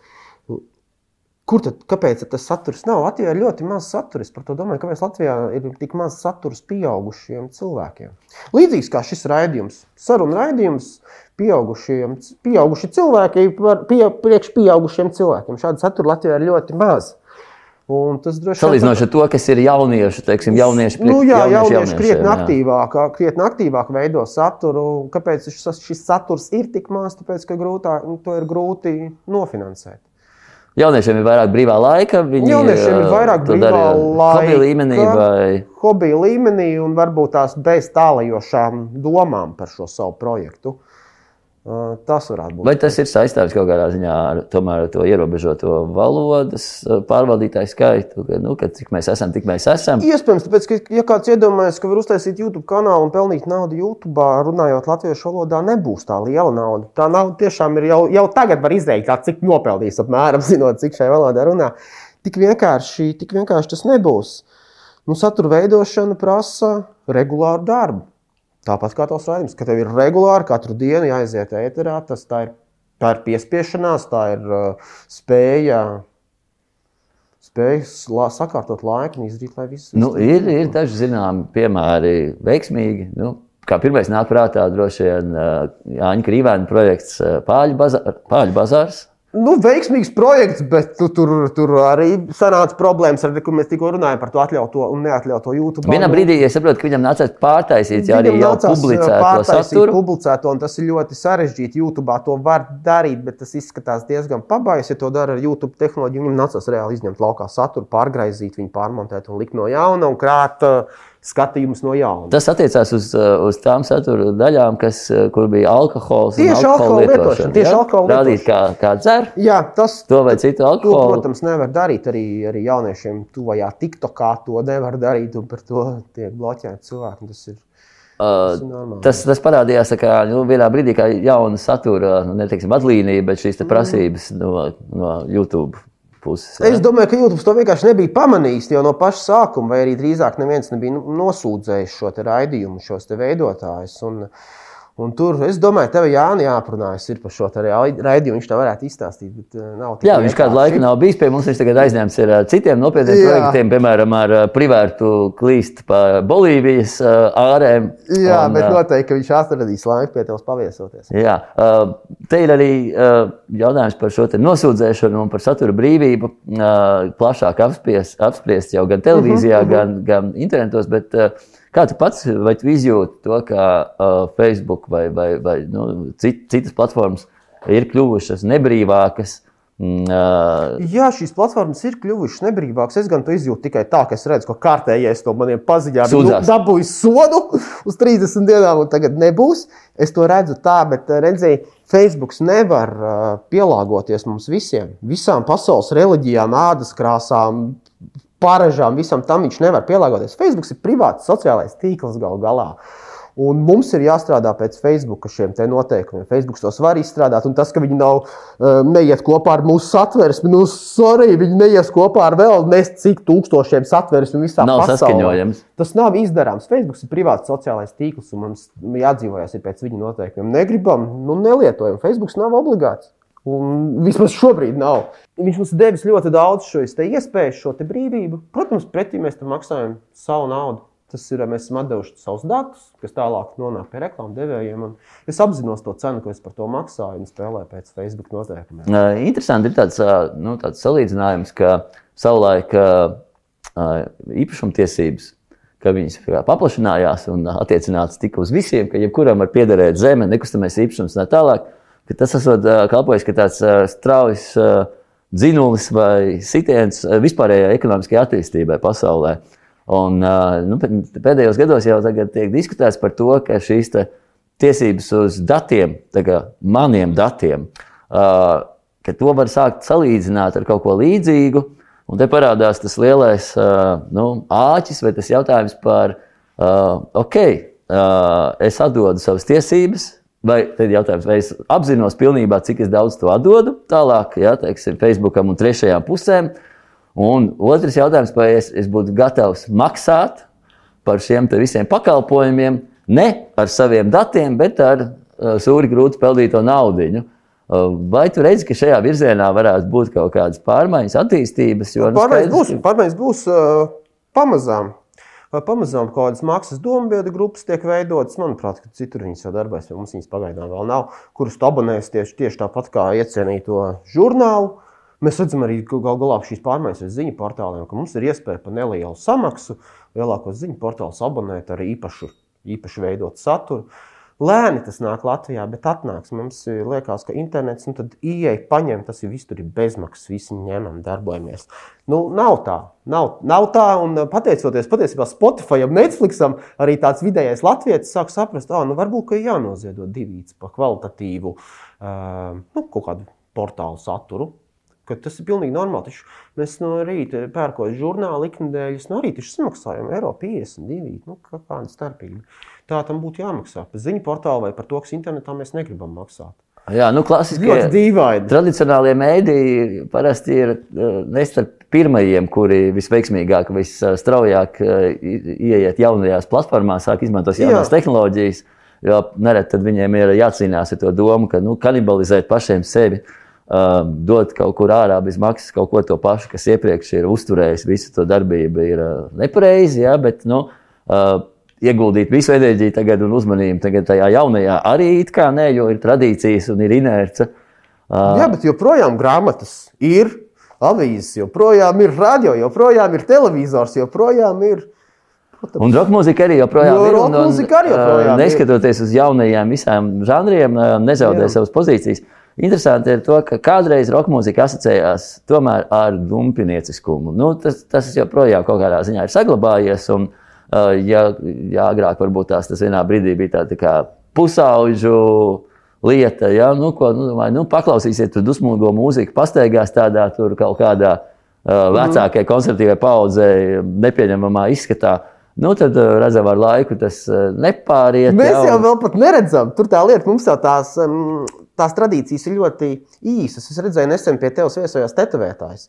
Kur tad, kāpēc tas saturs nav? Latvijā ir ļoti maz satura. Es par to domāju, kāpēc Latvijā ir tik maz satura pieaugušiem cilvēkiem. Līdzīgs kā šis raidījums, sarunu raidījums, pieaugušiem, pieauguši cilvēki pie, priekš pieaugušiem cilvēkiem. Šāda satura Latvijā ir ļoti maz. Vien Salīdzinot ar to, kas ir jaunieši, teiksim, jaunieši, Nu, jā, jaunieši jaunieši krietni aktīvāk, krietni aktīvāk veido saturu. Kāpēc šis, šis saturs ir tik maz? Tāpēc, ka grūtā, nu, to ir grūti nofinansēt. Jauniešiem ir vairāk brīvā laika. Viņi Jauniešiem ir ā, vairāk brīvā laika. hobija līmenī. Vai... hobija līmenī un varbūt tās bez tālajošām domām par šo savu projektu. Uh, Tas varētu būt. Vai tas ir saistāms kaut kādā ziņā ar, tomēr, to ierobežoto valodas uh, pārvaldītāju skaitu? Ka, nu, ka cik mēs esam, tik mēs esam. Iespējams, tāpēc, ka, ja kāds iedomājas, ka var uztaisīt YouTube kanālu un pelnīt naudu YouTube, runājot latviešu valodā, nebūs tā liela nauda. Tā nauda tiešām ir jau, jau tagad var izrēķināt, cik nopelnīs apmēram, <laughs> zinot, cik šai valodā runā. Tik vienkārši, tik vienkārši tas nebūs. Nu, satura veidošana prasa regulāru darbu. Tāpat kā tavs raidījums, ka tev ir regulāri katru dienu jāiziet ēterā, tas tā ir, tā ir piespiešanās, tā ir uh, spēja, spēja sakārtot laiku un izdarīt, lai viss Nu, ir, ir daži zināmi piemēri veiksmīgi. Nu, kā pirmais nāk prātā droši vien uh, Jāņa Krīvēna projekts uh, Pāļu, bazā, Pāļu bazārs. Nu, veiksmīgs projekts, bet tu, tur, tur arī sanāca problēmas, ar kur mēs tikko runājām par to atļautu un neatļautu YouTube. Vienā brīdī es saprotu, ka viņam nācās pārtaisīt ja arī jau publicēto saturu. Publicēto, un tas ir ļoti sarežģīti. YouTube to var darīt, bet tas izskatās diezgan pabājis. Ja to dara ar YouTube tehnoloģiju, viņam nācās reāli izņemt laukā saturu, pārgraizīt viņu, pārmontēt un likt no jauna un krāt. Uh, skatījums no jauna. Tas attiecās uz, uh, uz tām satura daļām, kas, uh, kur bija alkohols. Tieši alkohola lietošana. Tieši ja? alkohola Rādīt, kā, kā dzer. Jā, tas to vai citu alkoholu. To, protams, nevar darīt arī, arī jauniešiem tuvajā TikTokā. To nevar darīt, un par to tiek bloķēti cilvēki. Tas ir. Uh, tas, tas parādījās kā, nu, vienā brīdī, kā jauna satura, nu, neteiksim, atlīnija, bet šīs prasības mm. no, no YouTube puses. Ja? Es domāju, ka YouTube to vienkārši nebija pamanījis jau no paša sākuma, vai arī drīzāk neviens nebija nosūdzējis šo raidījumu, šos veidotājus. Un, uh, Un tur, es domāju, tev Jānis jāprunājas par šo raidījumu. Viņš to varētu izstāstīt. Bet, uh, Jā, viņš kādu laiku nav bijis pie mums. Viņš tagad aizņemts ar uh, citiem nopietniem Jā. projektiem, piemēram, ar uh, privātu klīstu pa Bolīvijas ārēm. Jā, un, bet noteikti viņš atradīs laiku pie tevis paviesoties. Jā, te ir arī jautājums par šo nosūdzēšanu un par satura brīvību. Plašāk apspriest, apspriest jau gan televīzijā, uh -huh, uh -huh. gan, gan internetos. Bet, Kā tu pats tu izjūti to, ka uh, Facebook vai, vai, vai nu, cit, citas platformas ir kļuvušas nebrīvākas? Uh, Jā, šīs platformas ir kļuvušas nebrīvākas. Es gan to izjūtu tikai tā, ka es redzu, ka kārtējais no maniem paziņām ir nu, dabūjis sodu <laughs> uz 30 dienām, un tagad nebūs. Es to redzu tā, bet redzēju, Facebook nevar uh, pielāgoties mums visiem, visām pasaules reliģijām, ādas krāsām, paražām, visam tam viņš nevar pielāgoties. Facebook ir privāts sociālais tīkls gal galā. Un mums ir jāstrādā pēc Facebook šiem noteikumiem. Facebook tos var izstrādāt, un tas, ka viņi nav uh, neiet kopā ar mūsu satversmi, nu, sorry, viņi neies kopā ar vēl nescik tūkstošiem satversmi visā nav pasaulē. Tas nav izdarāms. Facebook ir privāts sociālais tīkls, un mums jādzīvojas pēc viņa noteikumiem. Negribam, nu, nelietojam. Facebook nav obligāts. Un vismaz šobrīd nav. Viņš mums devis ļoti daudz šo iespēju, šo brīvību. Protams, pretī mēs tam maksājam savu naudu. Tas ir, mēs esam devuši savus datus, kas tālāk nonāk pie reklāmas devējiem. Es apzinos to cenu, ko es par to maksāju un spēlēju pēc Facebook noteikumiem. Uh, interesanti ir tāds, nu, tāds salīdzinājums, ka savulaik uh, īpašumtiesības ka viņas paplašinājās un attiecināts tika uz visiem, ka jebkuram var piederēt zeme, nekustamais īpašums un tā tālāk ka tas esot kalpojis kā tāds strauji dzinulis vai sitiens vispārējai ekonomiskajai attīstībai pasaulē. Un, nu, pēdējos gados jau tiek diskutēts par to, ka šīs tiesības uz datiem, maniem datiem, ka to var sākt salīdzināt ar kaut ko līdzīgu. Un te parādās tas lielais nu, āķis vai tas jautājums par, ok, es atdodu savas tiesības, Vai tad jautājums, vai es apzinos pilnībā, cik daudz to atdodu tālāk, ja, teiksim, Facebookam un trešajām pusēm? Un otrs jautājums, vai es, es būtu gatavs maksāt par šiem visiem pakalpojumiem, ne ar saviem datiem, bet ar uh, sūri grūti peldīto naudu. Uh, vai tu redzi, ka šajā virzienā varētu būt kaut kādas pārmaiņas, attīstības? Jo, nu, pārmaiņas būs, pārmaiņas būs uh, pamazām pamazām kaut kādas maksas domu grupas tiek veidotas. Manuprāt, ka citur viņas jau darbojas, jo mums viņas pagaidām vēl nav, kurus tu abonēsi tieši, tieši tāpat kā iecienīto žurnālu. Mēs redzam arī gal galā šīs pārmaiņas ar ziņu portāliem, ka mums ir iespēja par nelielu samaksu lielākos ziņu portālus abonēt ar īpašu, īpaši veidotu saturu. Lēni tas nāk Latvijā, bet atnāks. Mums liekas, ka internets, nu tad ieeja, paņem, tas ir viss tur ir bezmaksas, visi ņemam, darbojamies. Nu, nav tā, nav, nav tā, un pateicoties patiesībā Spotify, Netflixam, arī tāds vidējais latvietis sāk saprast, ah, nu varbūt, ka jānoziedo divīts pa kvalitatīvu, uh, nu, kaut kādu portālu saturu ka tas ir pilnīgi normāli. Taču mēs no rīta pērkot žurnālu liknedēļus, no rīta samaksājam eiro 52. Nu, kāda starpība? Tā tam būtu jāmaksā. Par ziņu portālu vai par to, kas internetā mēs negribam maksāt. Jā, nu, klasiskie dīvaini. Tradicionālie mēdīji parasti ir eh, ne starp pirmajiem, kuri visveiksmīgāk, visstraujāk eh, ieiet jaunajās platformās, sāk izmantot jaunās Jā. tehnoloģijas. Jo nereti viņiem ir jācīnās ar to domu, ka nu, kanibalizēt pašiem sevi. Uh, uh, dot kaut kur ārā bez maksas kaut ko to pašu, kas iepriekš ir uzturējis visu to darbību, ir uh, nepareizi. Ja, bet, nu, uh, ieguldīt visu enerģiju tagad un uzmanību tagad tajā jaunajā arī it kā nē, jo ir tradīcijas un ir inerce. Uh, Jā, bet joprojām grāmatas ir, avīzes joprojām ir, radio joprojām ir, televizors joprojām ir. Un roka mūzika arī joprojām jo, ir. Un, un, arī joprojām neskatoties ir. uz jaunajiem visām žanriem, nezaudē Jā. savas pozīcijas. Interesanti ir to, ka kādreiz roka mūzika asociējās ar dumpinieciskumu. Nu, tas, tas joprojām kaut kādā ziņā ir saglabājies. Un, uh, ja, ja agrāk varbūt tās tas vienā brīdī bija tāda tā kā pusauģu lieta, ja, nu, ko, nu, vai, nu, paklausīsiet tur dusmīgo mūziku, pastaigās tādā kaut kādā uh, vecākajai konservatīvai paudzei nepieņemamā izskatā. Nu, tad redzam, ar laiku tas nepāriet. Mēs jau, jau vēl pat neredzam. Tur tā lieta mums jau tās um, tās tradīcijas ir ļoti īsas. Es redzēju, nesen pie tevis viesojās tetovētājs.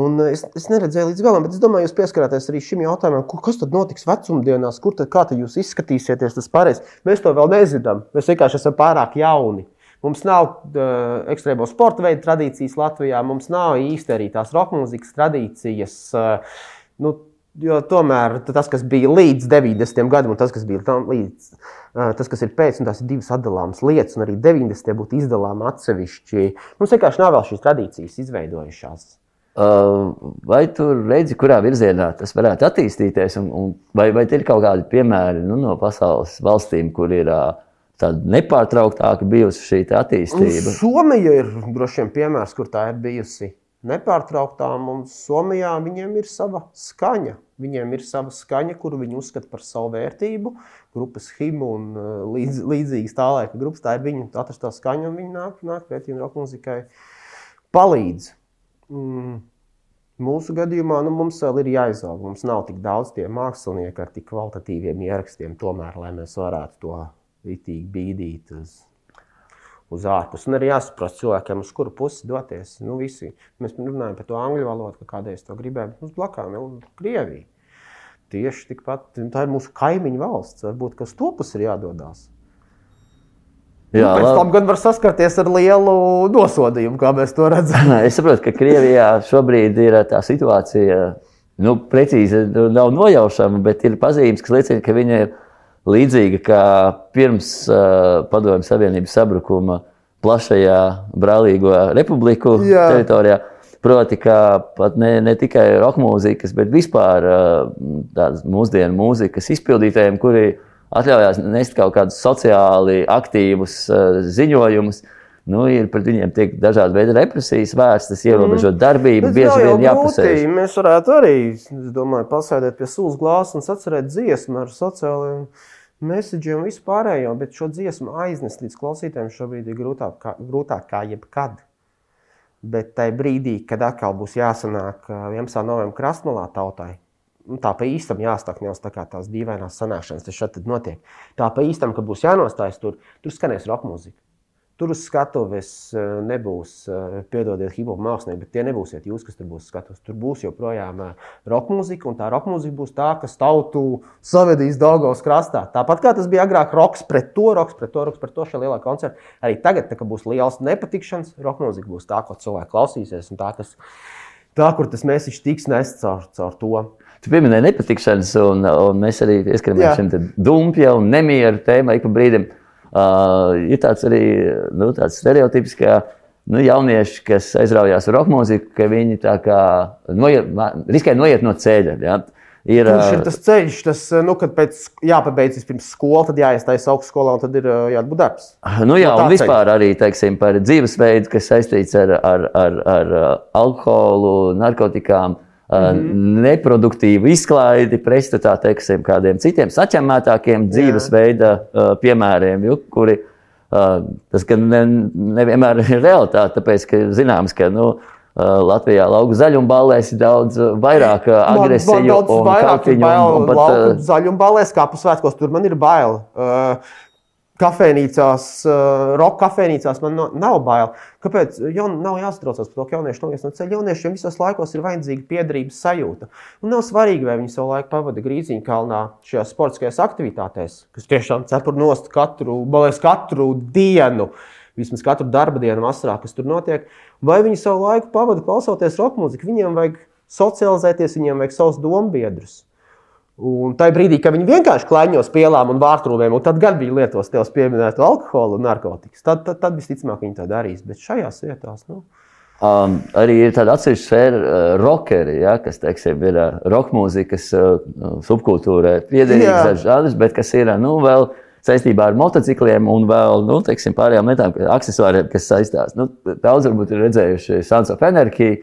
Un es, es neredzēju līdz galam, bet es domāju, jūs pieskarāties arī šim jautājumam, kas tad notiks vecumdienās, kur tad, kā tad jūs izskatīsieties. Tas pārējais. Mēs to vēl nezinām. Mēs vienkārši esam pārāk jauni. Mums nav uh, ekstrēmo sporta veidu tradīcijas Latvijā, mums nav īsti arī tās roka mūzikas tradīcijas. Uh, nu, Jo tomēr tas, kas bija līdz 90. gadam, un tas, kas bija līdz, tas, kas ir pēc, tās ir divas atdalāmas lietas, un arī 90. būtu izdalāmas atsevišķi. Mums vienkārši nav vēl šīs tradīcijas izveidojušās. Vai tu redzi, kurā virzienā tas varētu attīstīties, un, un vai, vai ir kaut kādi piemēri nu, no pasaules valstīm, kur ir tāda nepārtrauktāka bijusi šī attīstība? Somija ir droši vien piemērs, kur tā ir bijusi nepārtrauktām, un Somijā viņiem ir sava skaņa. Viņiem ir sava skaņa, kuru viņi uzskata par savu vērtību. Grupas himna un uh, līdz, līdzīgas tā laika grupas, tā ir viņu atrastā skaņa, un viņi nāk, nāk pretī roka muzikai palīdz. Mm. Mūsu gadījumā nu, mums vēl ir jāizaug. Mums nav tik daudz tie mākslinieki ar tik kvalitatīviem ierakstiem, tomēr, lai mēs varētu to itīgi bīdīt uz uz ārpus. Un arī jāsaprot cilvēkiem, uz kuru pusi doties. Nu, visi. Mēs runājam par to angļu valodu, ka kādreiz to gribējām, mums blakām ir Krievija. Tieši tikpat tā ir mūsu kaimiņu valsts. Varbūt uz to pusi ir jādodas. Jā, nu, pēc tam gan var saskarties ar lielu nosodījumu, kā mēs to redzam. <laughs> es saprotu, ka Krievijā šobrīd ir tā situācija, nu, precīzi nav nojaušama, bet ir pazīmes, kas liecina, ka viņa ir līdzīga kā pirms uh, Padomju Savienības sabrukuma plašajā brālīgo republiku Jā. teritorijā. Proti, ka pat ne, ne tikai roka mūzikas, bet vispār uh, tādas mūsdienu mūzikas izpildītājiem, kuri atļaujās nest kaut kādus sociāli aktīvus uh, ziņojumus, nu, ir pret viņiem tiek dažādi veidi represijas vērstas, ierobežot mm. darbību, Bet bieži vien jāpasēž. Mēs varētu arī, es domāju, pasēdēt pie sūs glāzes un atcerēt dziesmu ar sociālajiem mēsīģiem vispārējo, bet šo dziesmu aiznest līdz klausītājiem šobrīd ir grūtāk kā, grūtāk kā jebkad. Bet tajā brīdī, kad atkal būs jāsanāk 11. novembrī krastmalā tautai, nu, tā pa īstam jāstāv nevis tā kā tās dīvainās sanākšanas, tas šeit notiek. Tā pa īstam, kad būs jānostājas tur, tur skanēs roka mūzika. Tur uz skatuves eh, nebūs, eh, piedodiet, hip hop mākslinieki, bet tie nebūsiet jūs, kas tur būs skatuves. Tur būs joprojām eh, roka mūzika, un tā roka mūzika būs tā, kas tautu savedīs Dāngavas krastā. Tāpat kā tas bija agrāk, roks pret to, roks pret to, roks pret to šajā lielā koncertā. Arī tagad, kad būs liels nepatikšanas, roka mūzika būs tā, ko cilvēki klausīsies, un tā, kas, tā kur tas mēsīčs tiks nests caur, caur to. Tu pieminēji nepatikšanas, un, un mēs arī pieskaramies šim dumpja un nemieru tēmai pa brīdim. Uh, ir tāds arī nu, tāds stereotips, ka nu, jaunieši, kas aizraujās ar roka mūziku, ka viņi noiet, riskē noiet no ceļa. Ja? Ir, Kurš ir tas ceļš, tas, nu, kad pēc jāpabeidz pirms skolas, tad jāiestājas augstskolā un tad ir jābūt darbs? Nu, jā, un vispār arī teiksim, par dzīvesveidu, kas saistīts ar, ar, ar, ar alkoholu, narkotikām, mm -hmm. neproduktīvu izklaidi, pretstatā teiksim, kādiem citiem saķemētākiem dzīvesveida piemēriem, ju, kuri tas gan ne, nevienmēr ir realitāte, tāpēc, ka zināms, ka. Nu, Latvijā lauka zaļumballēs ir daudz vairāk agresiju. Man, man daudz vairāk ir bail. Pat, zaļumballēs, kā pasvētkos, tur man ir bail. Uh, kafejnīcās, uh, roka kafejnīcās man no, nav bail. Kāpēc? Jo nav jāsatraucas par to, ka jaunieši noies no ceļa. Jauniešiem visos laikos ir vajadzīga piederības sajūta. Un nav svarīgi, vai viņi savu laiku pavada Grīziņā kalnā šajās sportiskajās aktivitātēs, kas tiešām cepur nost katru, balēs katru dienu. Vismaz katru darba dienu, vasarā, kas tur notiek. Vai viņi savu laiku pavada klausoties roka mūziku? Viņiem vajag socializēties, viņiem vajag savus dombiedrus. Un tajā brīdī, kad viņi vienkārši klaiņos pielām un vārtrūvēm, un tad gan viņi lietos tev pieminēto alkoholu un narkotikas, tad, tad, tad visticamāk viņi to darīs. Bet šajās vietās. Nu, Um, arī ir tāda atsevišķa sfēra, uh, rockeri, ja, kas teiksim, ir uh, roka mūzikas uh, subkultūrā, piederīgs žanrs, bet kas ir nu, vēl saistībā ar motocikliem un vēl nu, teiksim, pārējām lietām, accessoriem, kas saistās. Nu, daudz varbūt ir redzējuši Sons of Energy,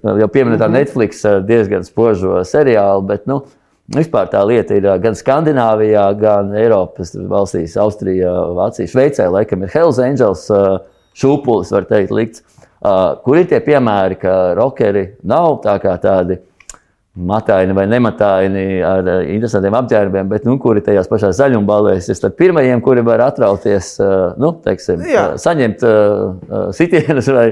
jau pieminētā mm -hmm. Netflix diezgan spožo seriālu, bet nu, Vispār tā lieta ir gan Skandināvijā, gan Eiropas valstīs, Austrijā, Vācijā, Šveicē, laikam ir Hells Angels šūpulis, var teikt, likts. Kur ir tie piemēri, ka rockeri nav tā kā tādi mataini vai nemataini ar interesantiem apģērbiem, bet nu, kuri tajās pašās zaļumbalēs ir starp pirmajiem, kuri var atrauties, nu, teiksim, Jā. saņemt sitienus vai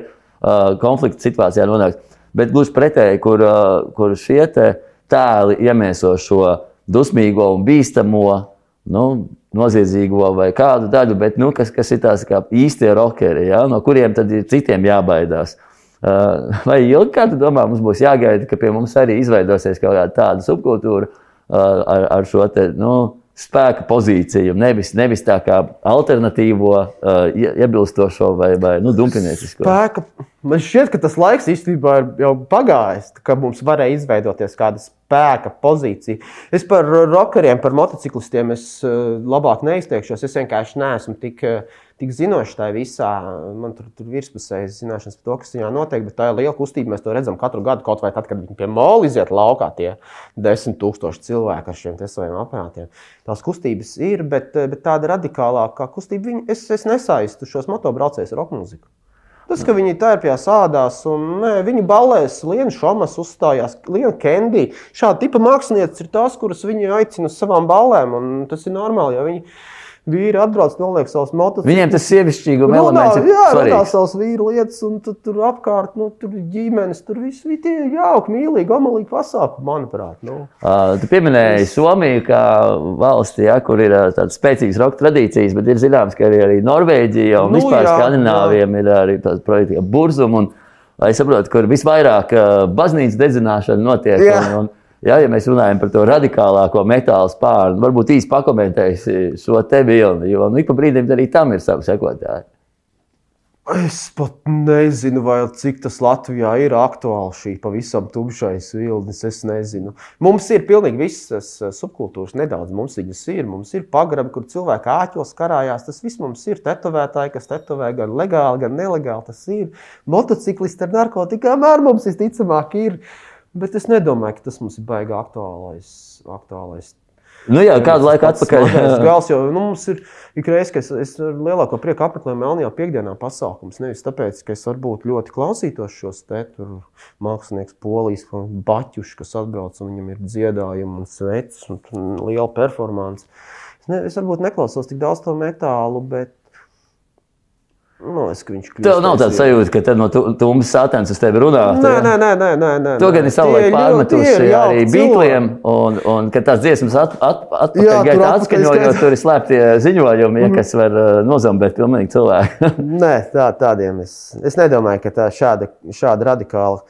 konflikta situācijā nonākt. Bet gluži pretēji, kur, kur šie te tēli iemieso šo dusmīgo un bīstamo, nu, noziedzīgo vai kādu daļu, bet nu, kas, kas ir tās īstie rockeri, ja, no kuriem tad ir citiem jābaidās. Uh, vai ilgi, kā tu domā, mums būs jāgaida, ka pie mums arī izveidosies kaut kāda tāda subkultūra uh, ar, ar šo te, nu, spēka pozīciju, nevis, nevis tā kā alternatīvo, uh, iebilstošo vai, vai nu, dumpiniecisko. Spēka. Man šķiet, ka tas laiks īstenībā ir jau pagājis, ka mums varēja izveidoties kāda spēka pozīcija. Es par rokeriem, par motociklistiem es uh, labāk neizteikšos. Es vienkārši neesmu tik. Tik zinošs tajā visā. Man tur ir virspusējas zināšanas par to, kas viņā notiek, bet tā ir liela kustība. Mēs to redzam katru gadu, kaut vai tad, kad viņi pie mola iziet laukā, tie desmit tūkstoši cilvēku ar šiem saviem aparātiem. Tās kustības ir, bet, bet tāda radikālākā kustība, viņi, es, es nesaistu šos motobraucējus ar roka mūziku. Tas, ka viņi tērpjas ādās, un ne, viņi balēs, Lienu Šomas uzstājās, Lienu Kendī. Šāda tipa mākslinieces ir tās, kuras viņi aicina uz savām balēm, un tas ir normāli, jo viņi vīri atbrauc, noliek savus motociklus. Viņiem tas sievišķīguma elements ir jā. Jā, savas vīru lietas, un tu, tur apkārt, nu, tur ģimenes, tur viss ir tie jauki, mīlīgi, amalīgi pasākumi, manuprāt. Nu. Uh, tu pieminēji Somiju kā valsti, ja, kur ir tādas spēcīgas roka tradīcijas, bet ir zināms, ka arī, arī Norvēģija un nu, vispār Skandināviem ir arī tāds projekts kā Burzum. Un, es saprotu, kur visvairāk baznīcas dedzināšana notiek. Jā. Un, un, Ja, ja mēs runājam par to radikālāko metāla spārnu, varbūt īsi pakomentēsi šo te bildi, jo nu, ik pa brīdim arī tam ir savi sekotāji. Es pat nezinu, vai cik tas Latvijā ir aktuāli šī pavisam tumšais vilnis. Es nezinu. Mums ir pilnīgi visas eh, subkultūras, nedaudz mums viņas ir. Mums ir pagrabi, kur cilvēki āķos karājās. Tas viss mums ir. Tetovētāji, kas tetovē gan legāli, gan nelegāli. Tas ir motociklisti ar narkotikām, ar mums visticamāk ir. Uh, Bet es nedomāju, ka tas mums ir baigā aktuālais. aktuālais Nu jā, kādu laiku atpakaļ. <laughs> Gals, jo, nu, mums ir ik reiz, ka es, es ar lielāko prieku apmeklēju Melnijā piekdienā pasākums. Nevis tāpēc, ka es varbūt ļoti klausītos šos te mākslinieks polijas baķuši, kas atbrauc un viņam ir dziedājumi un sveces un liela performance. Es, ne, es varbūt neklausos tik daudz to metālu, bet Nu, es, Tev nav tāds sajūta, ka no tūmas sātens uz tevi runā. Nē, nē, nē, nē, nē, nē. To gan es savulaik pārmetuši arī Beatliem, un, un kad tās dziesmas at, at, atpakaļ gaitā atskaņojot, tur ir slēptie ziņojumi, ja, mhm. kas var uh, nozambēt pilnīgi cilvēku. <laughs> nē, tā, tādiem es, es nedomāju, ka tā šāda, šāda radikāla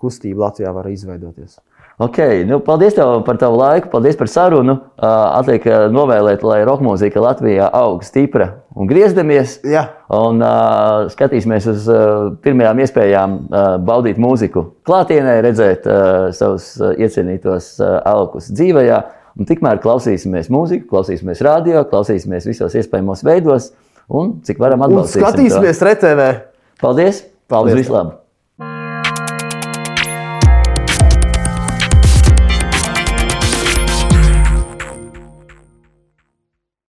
kustība Latvijā var izveidoties. Okay, nu, paldies tev par tavu laiku, paldies par sarunu. Uh, atliek uh, novēlēt, lai roka mūzika Latvijā aug stipra un griezdamies. Jā. Un uh, skatīsimies uz uh, pirmajām iespējām uh, baudīt mūziku klātienē, redzēt uh, savus uh, iecienītos uh, alkus dzīvajā. Un tikmēr klausīsimies mūziku, klausīsimies radio, klausīsimies visos iespējamos veidos un cik varam atbalstīt. skatīsimies RTV. Paldies! Paldies Uz visu labu!